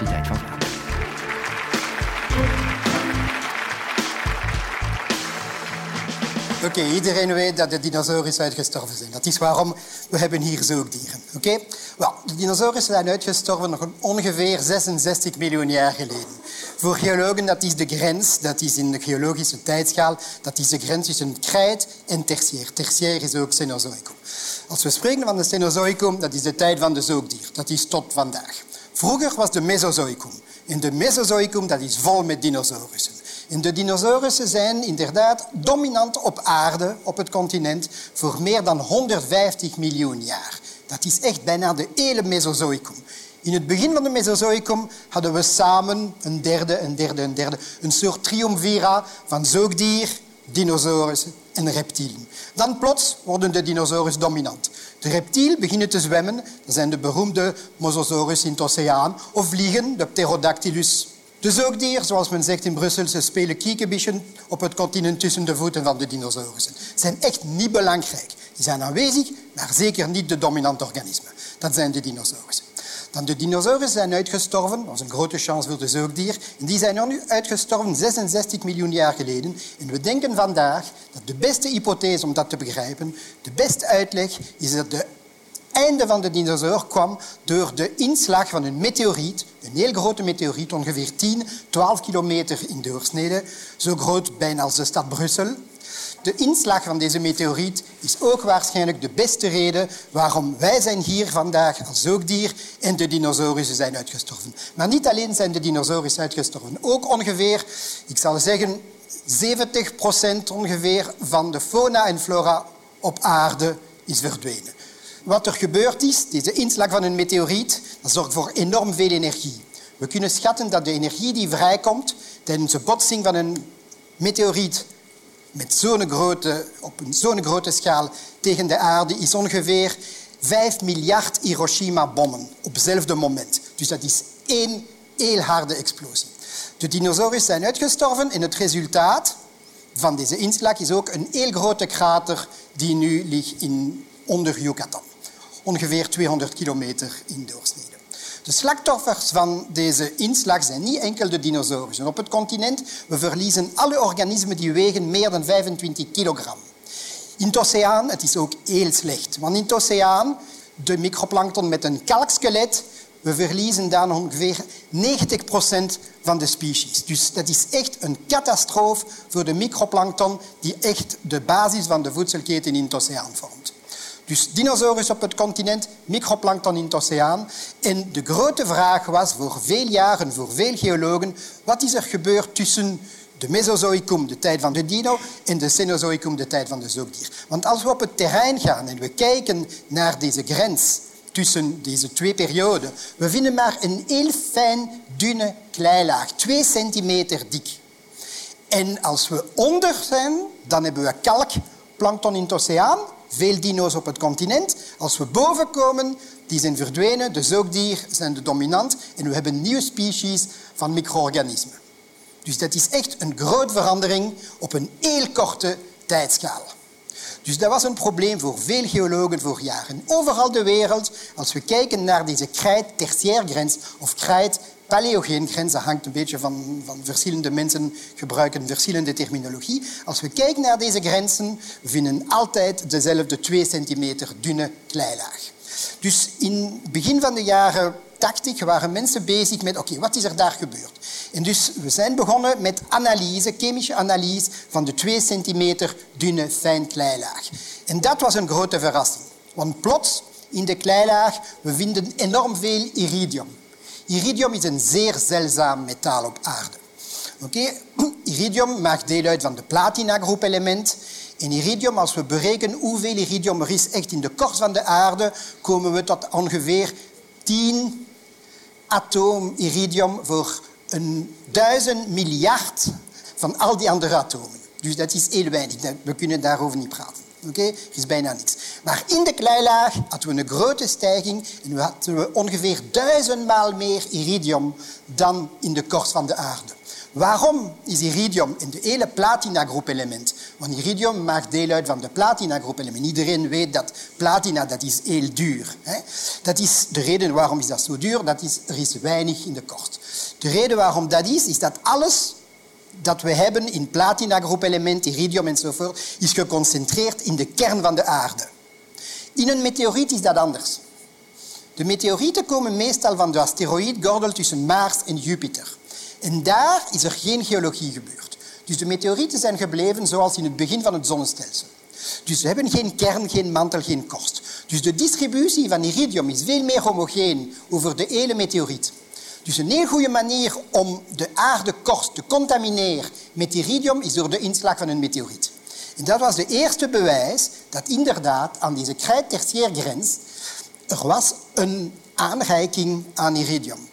Universiteit van Vlaanderen. Oké, iedereen weet dat de dinosaurussen uitgestorven zijn. Dat is waarom we hebben hier zoogdieren. Oké? De dinosaurussen zijn uitgestorven nog ongeveer 66 miljoen jaar geleden. Voor geologen dat is de grens, dat is in de geologische tijdschaal, dat is de grens tussen krijt en tertiair. Tertiair is ook Cenozoicum. Als we spreken van de Cenozoicum, dat is de tijd van de zoogdier. Dat is tot vandaag. Vroeger was de Mesozoicum. En de Mesozoicum dat is vol met dinosaurussen. En de dinosaurussen zijn inderdaad dominant op aarde, op het continent, voor meer dan 150 miljoen jaar. Dat is echt bijna de hele Mesozoicum. In het begin van de Mesozoicum hadden we samen een derde, een derde, een derde. Een soort triumvira van zoogdier, dinosaurussen en reptielen. Dan plots worden de dinosaurus dominant. De reptielen beginnen te zwemmen. Dat zijn de beroemde Mosasaurus in het oceaan. Of vliegen, de Pterodactylus. De zoogdier, zoals men zegt in Brussel, ze spelen kiekebischen op het continent tussen de voeten van de dinosaurussen. Ze zijn echt niet belangrijk. Die zijn aanwezig, maar zeker niet de dominante organismen. Dat zijn de dinosaurussen. Dan de dinosaurussen zijn uitgestorven. Dat was een grote chance voor de zoogdier. En die zijn nu uitgestorven 66 miljoen jaar geleden. En we denken vandaag dat de beste hypothese om dat te begrijpen, de beste uitleg, is dat de einde van de dinosaur kwam door de inslag van een meteoriet, een heel grote meteoriet, ongeveer 10, 12 kilometer in doorsnede, zo groot bijna als de stad Brussel. De inslag van deze meteoriet is ook waarschijnlijk de beste reden waarom wij zijn hier vandaag als zoogdier en de dinosaurussen zijn uitgestorven. Maar niet alleen zijn de dinosaurussen uitgestorven, ook ongeveer, ik zal zeggen, 70 procent ongeveer van de fauna en flora op aarde is verdwenen. Wat er gebeurd is, deze inslag van een meteoriet, dat zorgt voor enorm veel energie. We kunnen schatten dat de energie die vrijkomt tijdens de botsing van een meteoriet met zo'n grote, op zo'n grote schaal tegen de aarde is ongeveer 5 miljard Hiroshima-bommen op hetzelfde moment. Dus dat is één heel harde explosie. De dinosaurussen zijn uitgestorven en het resultaat van deze inslag is ook een heel grote krater die nu ligt in, onder Yucatan. Ongeveer 200 kilometer in doorsnede. De slachtoffers van deze inslag zijn niet enkel de dinosaurussen. Op het continent we verliezen alle organismen die wegen meer dan 25 kilogram. In het oceaan het is ook heel slecht. Want in het oceaan, de microplankton met een kalkskelet, we verliezen dan ongeveer 90 procent van de species. Dus dat is echt een catastrofe voor de microplankton die echt de basis van de voedselketen in het oceaan vormt. Dus dinosaurus op het continent, microplankton in het oceaan. En de grote vraag was voor veel jaren, voor veel geologen, wat is er gebeurd tussen de Mesozoïcum, de tijd van de dino, en de Cenozoïcum, de tijd van de zoogdier. Want als we op het terrein gaan en we kijken naar deze grens tussen deze twee perioden, we vinden maar een heel fijn, dunne kleilaag, twee centimeter dik. En als we onder zijn, dan hebben we kalk, plankton in het oceaan, veel dino's op het continent. Als we boven komen, die zijn verdwenen, de zoogdier zijn de dominant en we hebben nieuwe species van micro-organismen. Dus dat is echt een grote verandering op een heel korte tijdschaal. Dus dat was een probleem voor veel geologen voor jaren. Overal de wereld, als we kijken naar deze krijt-tertiair-grens of krijt Paleogeengrens, dat hangt een beetje van, van verschillende mensen gebruiken verschillende terminologie. Als we kijken naar deze grenzen, vinden altijd dezelfde 2 centimeter dunne kleilaag. Dus in het begin van de jaren 80 waren mensen bezig met oké, wat is er daar gebeurd? En dus we zijn begonnen met analyse, chemische analyse van de 2 centimeter dunne fijn kleilaag. En dat was een grote verrassing. Want plots in de kleilaag we vinden enorm veel iridium. Iridium is een zeer zeldzaam metaal op aarde. Okay? Iridium maakt deel uit van de platina-groepelement. In iridium, als we berekenen hoeveel iridium er is echt in de korst van de aarde, komen we tot ongeveer 10 atoom iridium voor een duizend miljard van al die andere atomen. Dus dat is heel weinig. We kunnen daarover niet praten. Oké, is bijna niks. Maar in de kleilaag hadden we een grote stijging en we hadden ongeveer duizendmaal meer iridium dan in de korst van de aarde. Waarom is iridium in de hele platinagroepelement? Want iridium maakt deel uit van de platinagroepelement. Iedereen weet dat platina dat is heel duur. Hè? Dat is de reden waarom is dat zo duur. Is, er is weinig in de kort. De reden waarom dat is, is dat alles dat we hebben in platinagroepelement, iridium enzovoort, is geconcentreerd in de kern van de aarde. In een meteoriet is dat anders. De meteorieten komen meestal van de asteroïdgordel tussen Mars en Jupiter. En daar is er geen geologie gebeurd. Dus de meteorieten zijn gebleven zoals in het begin van het zonnestelsel. Dus ze hebben geen kern, geen mantel, geen korst. Dus de distributie van iridium is veel meer homogeen over de hele meteoriet. Dus een heel goede manier om de aardekorst te contamineren met iridium is door de inslag van een meteoriet. En dat was de eerste bewijs dat inderdaad aan deze krijt-tertiair-grens er was een aanreiking aan iridium.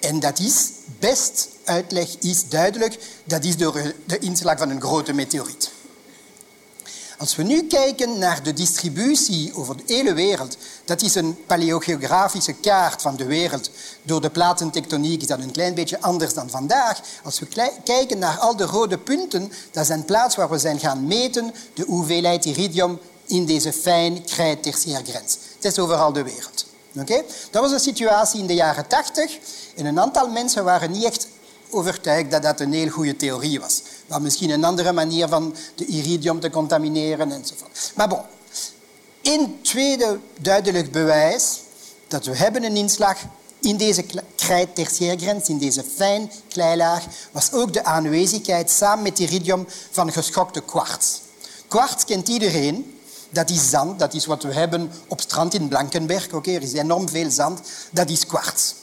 En dat is, best uitleg is duidelijk, dat is door de inslag van een grote meteoriet. Als we nu kijken naar de distributie over de hele wereld, dat is een paleogeografische kaart van de wereld. Door de platentectoniek is dat een klein beetje anders dan vandaag. Als we kijken naar al de rode punten, dat zijn plaatsen waar we zijn gaan meten de hoeveelheid iridium in deze fijn krijt grens. Het is overal de wereld. Okay? Dat was een situatie in de jaren 80 en een aantal mensen waren niet echt overtuigd dat dat een heel goede theorie was. Maar misschien een andere manier van de iridium te contamineren enzovoort. Maar bon, een tweede duidelijk bewijs dat we hebben een inslag in deze krijt-tertiairgrens, in deze fijn kleilaag, was ook de aanwezigheid samen met iridium van geschokte kwarts. Kwarts kent iedereen. Dat is zand, dat is wat we hebben op strand in Blankenberg. Oké, er is enorm veel zand. Dat is kwarts.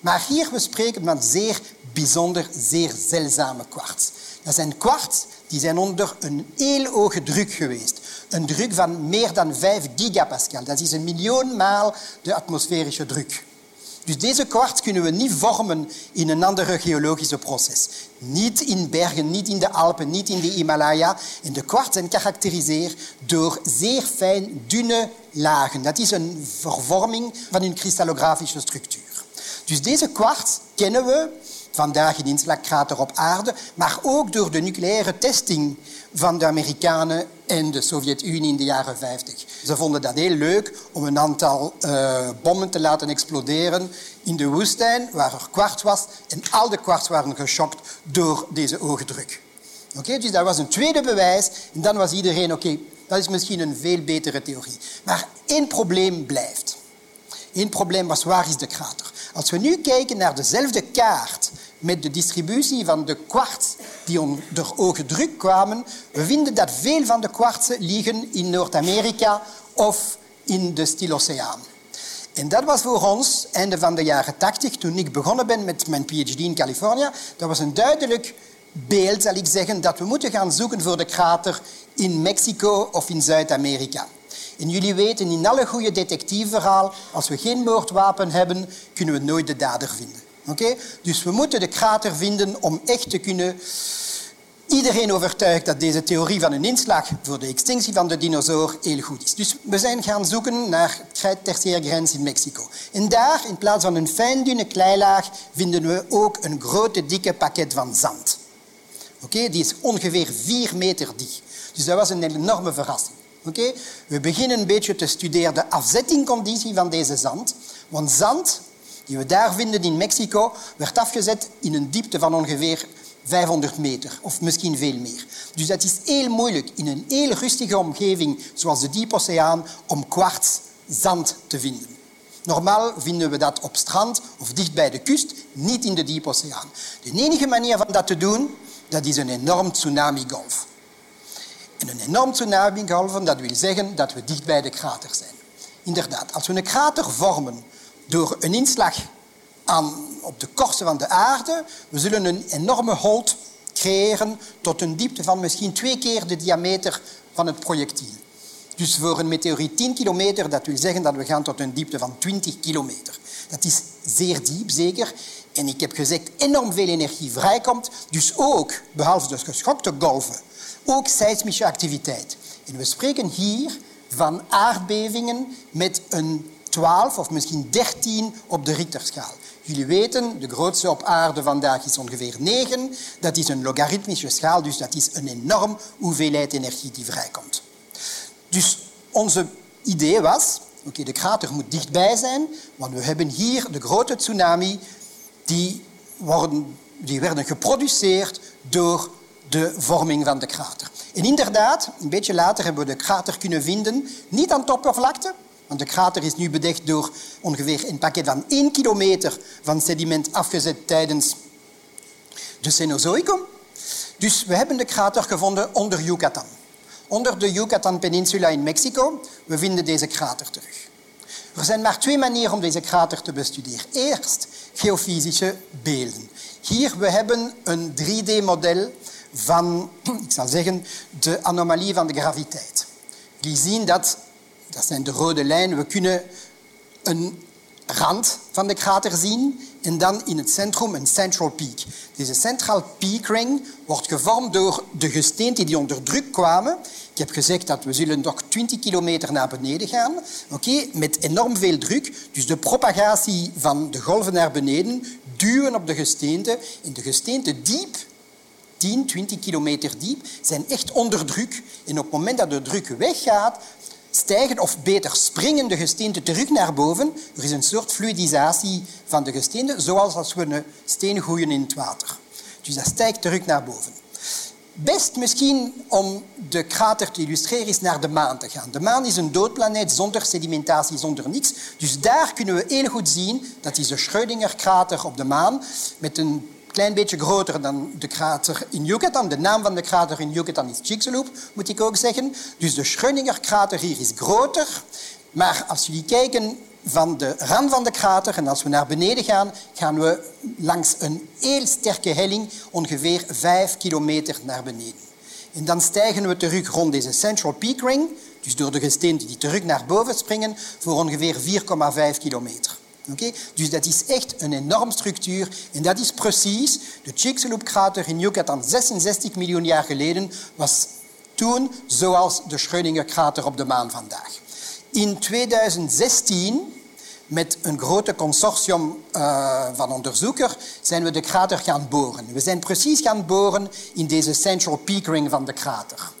Maar hier we spreken van zeer bijzonder, zeer zeldzame kwarts. Dat zijn kwarts die zijn onder een heel hoge druk geweest. Een druk van meer dan 5 gigapascal. Dat is een miljoen maal de atmosferische druk. Dus deze kwarts kunnen we niet vormen in een ander geologisch proces. Niet in bergen, niet in de Alpen, niet in de Himalaya. En de kwarts zijn gekarakteriseerd door zeer fijn, dunne lagen. Dat is een vervorming van een kristallografische structuur. Dus deze kwarts kennen we vandaag in inslagkrater op aarde, maar ook door de nucleaire testing van de Amerikanen en de Sovjet-Unie in de jaren 50. Ze vonden dat heel leuk om een aantal uh, bommen te laten exploderen in de woestijn waar er kwarts was en al de kwarts waren geschokt door deze hoge druk. Okay, dus dat was een tweede bewijs en dan was iedereen oké, dat is misschien een veel betere theorie. Maar één probleem blijft. Eén probleem was waar is de krater? Als we nu kijken naar dezelfde kaart met de distributie van de kwarts die onder hoge druk kwamen, we vinden dat veel van de kwartsen liggen in Noord-Amerika of in de Stiloceaan. En dat was voor ons, einde van de jaren 80, toen ik begonnen ben met mijn PhD in Californië, dat was een duidelijk beeld, zal ik zeggen, dat we moeten gaan zoeken voor de krater in Mexico of in Zuid-Amerika. En jullie weten, in alle goede detectiveverhaal, als we geen moordwapen hebben, kunnen we nooit de dader vinden. Oké? Dus we moeten de krater vinden om echt te kunnen iedereen overtuigd dat deze theorie van een inslag voor de extinctie van de dinosaur heel goed is. Dus we zijn gaan zoeken naar de tertiaire grens in Mexico. En daar, in plaats van een fijn dunne kleilaag, vinden we ook een grote dikke pakket van zand. Oké, Die is ongeveer vier meter dik. Dus dat was een enorme verrassing. We beginnen een beetje te studeren de afzettingconditie van deze zand. Want zand die we daar vinden in Mexico, werd afgezet in een diepte van ongeveer 500 meter, of misschien veel meer. Dus dat is heel moeilijk in een heel rustige omgeving, zoals de Diepoceaan, om kwarts zand te vinden. Normaal vinden we dat op strand of dicht bij de kust, niet in de Diepoceaan. De enige manier van dat te doen, dat is een enorm tsunamigolf. En een enorm tsunamigolf, dat wil zeggen dat we dicht bij de krater zijn. Inderdaad, als we een krater vormen door een inslag aan, op de korsten van de aarde, we zullen een enorme holt creëren tot een diepte van misschien twee keer de diameter van het projectiel. Dus voor een meteoriet 10 kilometer, dat wil zeggen dat we gaan tot een diepte van 20 kilometer. Dat is zeer diep, zeker. En ik heb gezegd, enorm veel energie vrijkomt. Dus ook, behalve de geschokte golven, ook seismische activiteit. En we spreken hier van aardbevingen met een 12 of misschien 13 op de Richterschaal. Jullie weten, de grootste op aarde vandaag is ongeveer 9. Dat is een logaritmische schaal, dus dat is een enorm hoeveelheid energie die vrijkomt. Dus onze idee was, oké, de krater moet dichtbij zijn, want we hebben hier de grote tsunami die, worden, die werden geproduceerd door de vorming van de krater. En inderdaad, een beetje later hebben we de krater kunnen vinden, niet aan toppervlakte, want de krater is nu bedekt door ongeveer een pakket van 1 kilometer van sediment afgezet tijdens de Cenozoicum. Dus we hebben de krater gevonden onder Yucatan. Onder de Yucatan Peninsula in Mexico. We vinden deze krater terug. Er zijn maar twee manieren om deze krater te bestuderen. Eerst geofysische beelden. Hier we hebben een 3D-model van, ik zal zeggen, de anomalie van de graviteit. Die zien dat, dat zijn de rode lijnen, we kunnen een rand van de krater zien en dan in het centrum een central peak. Deze central peak ring wordt gevormd door de gesteenten die onder druk kwamen. Ik heb gezegd dat we zullen nog 20 kilometer naar beneden gaan, okay, met enorm veel druk. Dus de propagatie van de golven naar beneden duwen op de gesteenten. En de gesteenten diep 10, 20 kilometer diep, zijn echt onder druk. En op het moment dat de druk weggaat, stijgen of beter springen de gesteenten terug naar boven. Er is een soort fluidisatie van de gesteenten, zoals als we een steen gooien in het water. Dus dat stijgt terug naar boven. Best misschien om de krater te illustreren is naar de maan te gaan. De maan is een doodplaneet zonder sedimentatie, zonder niks. Dus daar kunnen we heel goed zien, dat is de Schrödinger-krater op de maan, met een klein beetje groter dan de krater in Yucatan. De naam van de krater in Yucatan is Chicxulub, moet ik ook zeggen. Dus de Schrödinger-krater hier is groter. Maar als jullie kijken van de rand van de krater en als we naar beneden gaan, gaan we langs een heel sterke helling, ongeveer 5 kilometer naar beneden. En dan stijgen we terug rond deze Central Peak Ring, dus door de gesteenten die terug naar boven springen, voor ongeveer 4,5 kilometer. Dus dat is echt een enorme structuur. En dat is precies de Chicxulub-krater in Yucatan 66 miljoen jaar geleden was toen zoals de Schrödinger-krater op de maan vandaag. In 2016 met een grote consortium uh, van onderzoekers zijn we de krater gaan boren. We zijn precies gaan boren in deze central peak ring van de krater.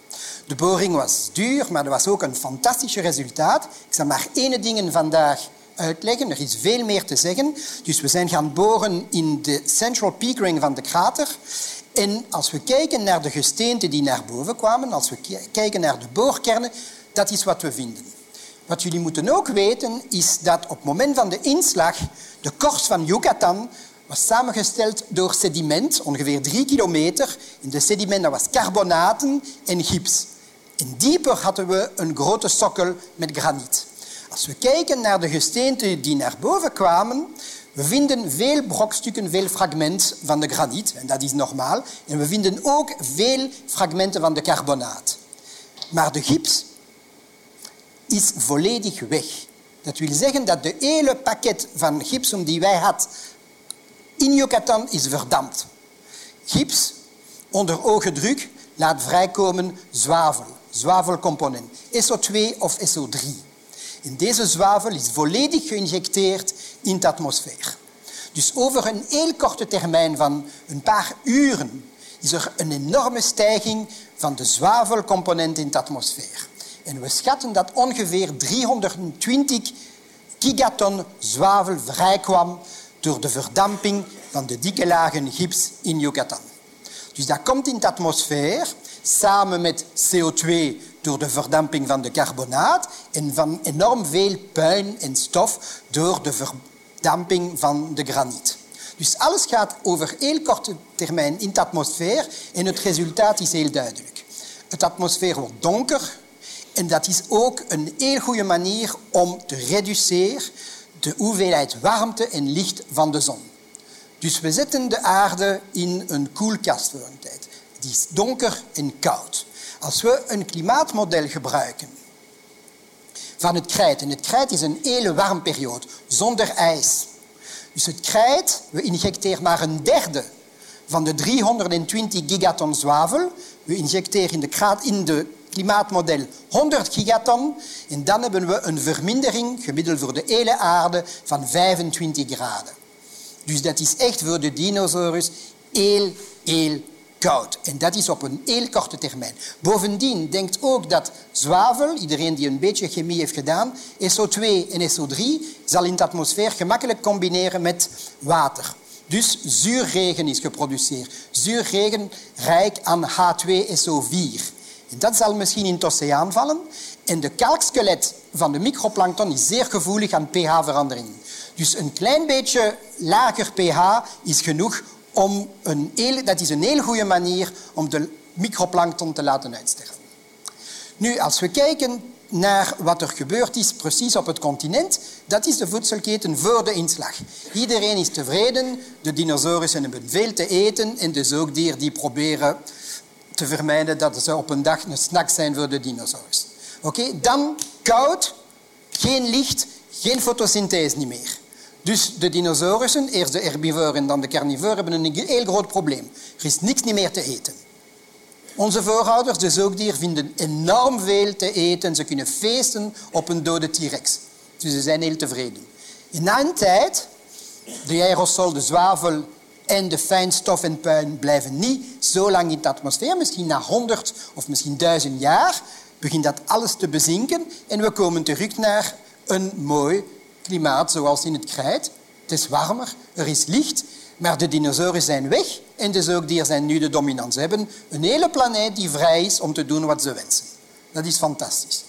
De boring was duur, maar er was ook een fantastisch resultaat. Ik zal maar één ding vandaag Er is veel meer te zeggen. Dus we zijn gaan boren in de central peak ring van de krater. En als we kijken naar de gesteenten die naar boven kwamen, als we kijken naar de boorkernen, dat is wat we vinden. Wat jullie moeten ook weten, is dat op het moment van de inslag de korst van Yucatan was samengesteld door sediment, ongeveer drie kilometer. In de sediment dat was carbonaten en gips. En dieper hadden we een grote sokkel met graniet. Als we kijken naar de gesteenten die naar boven kwamen, we vinden veel brokstukken, veel fragmenten van de graniet, en dat is normaal. En we vinden ook veel fragmenten van de carbonaat. Maar de gips is volledig weg. Dat wil zeggen dat de hele pakket van gipsum die wij hadden in Yucatan is verdampt. Gips onder oogdruk laat vrijkomen zwavel, zwavelcomponent, SO2 of SO3. En deze zwavel is volledig geïnjecteerd in de atmosfeer. Dus over een heel korte termijn van een paar uren is er een enorme stijging van de zwavelcomponent in de atmosfeer. En we schatten dat ongeveer 320 gigaton zwavel vrijkwam door de verdamping van de dikke lagen gips in Yucatan. Dus dat komt in de atmosfeer samen met CO2 door de verdamping van de carbonaat en van enorm veel puin en stof door de verdamping van de graniet. Dus alles gaat over heel korte termijn in de atmosfeer en het resultaat is heel duidelijk. Het atmosfeer wordt donker en dat is ook een heel goede manier om te reduceren de hoeveelheid warmte en licht van de zon. Dus we zetten de aarde in een koelkast voor een tijd. Die is donker en koud. Als we een klimaatmodel gebruiken van het krijt, en het krijt is een hele warme periode, zonder ijs. Dus het krijt, we injecteren maar een derde van de 320 gigaton zwavel. We injecteren in de, in de klimaatmodel 100 gigaton. En dan hebben we een vermindering, gemiddeld voor de hele aarde, van 25 graden. Dus dat is echt voor de dinosaurus heel, heel koud. En dat is op een heel korte termijn. Bovendien denkt ook dat zwavel, iedereen die een beetje chemie heeft gedaan, SO2 en SO3 zal in de atmosfeer gemakkelijk combineren met water. Dus zuurregen is geproduceerd. Zuurregen rijk aan H2SO4. En dat zal misschien in het oceaan vallen. En de kalkskelet van de microplankton is zeer gevoelig aan pH-veranderingen. Dus een klein beetje lager pH is genoeg om een heel, dat is een heel goede manier om de microplankton te laten uitsterven. Nu, als we kijken naar wat er gebeurd is precies op het continent, dat is de voedselketen voor de inslag. Iedereen is tevreden, de dinosaurussen hebben veel te eten en de zoogdieren die proberen te vermijden dat ze op een dag een snack zijn voor de dinosaurus. Oké, dan koud, geen licht, geen fotosynthese meer. Dus de dinosaurussen, eerst de herbivoren en dan de carnivoren, hebben een heel groot probleem. Er is niks meer te eten. Onze voorouders, de zoogdieren, vinden enorm veel te eten. Ze kunnen feesten op een dode T-rex. Dus ze zijn heel tevreden. En na een tijd, de aerosol, de zwavel en de fijnstof en puin blijven niet zo lang in de atmosfeer. Misschien na honderd of misschien duizend jaar begint dat alles te bezinken en we komen terug naar een mooi klimaat zoals in het krijt. Het is warmer, er is licht, maar de dinosauren zijn weg en de zoogdieren zijn nu de dominant. Ze hebben een hele planeet die vrij is om te doen wat ze wensen. Dat is fantastisch.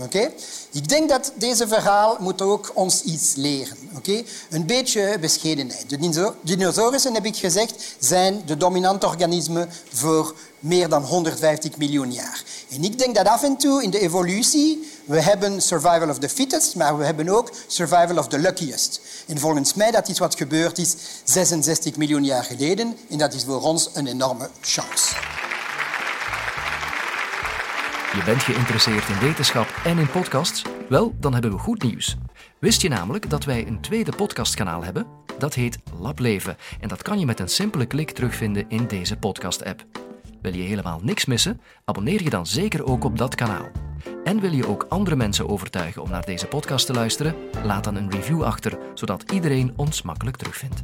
Oké? Ik denk dat deze verhaal moet ook ons iets leren. Oké? Een beetje bescheidenheid. De dinosaurussen, heb ik gezegd, zijn de dominante organismen voor meer dan 150 miljoen jaar. En ik denk dat af en toe in de evolutie we hebben survival of the fittest, maar we hebben ook survival of the luckiest. En volgens mij dat is wat gebeurd is 66 miljoen jaar geleden en dat is voor ons een enorme chance. Je bent geïnteresseerd in wetenschap en in podcasts? Wel, dan hebben we goed nieuws. Wist je namelijk dat wij een tweede podcastkanaal hebben? Dat heet Lableven en dat kan je met een simpele klik terugvinden in deze podcast-app. Wil je helemaal niks missen? Abonneer je dan zeker ook op dat kanaal. En wil je ook andere mensen overtuigen om naar deze podcast te luisteren? Laat dan een review achter, zodat iedereen ons makkelijk terugvindt.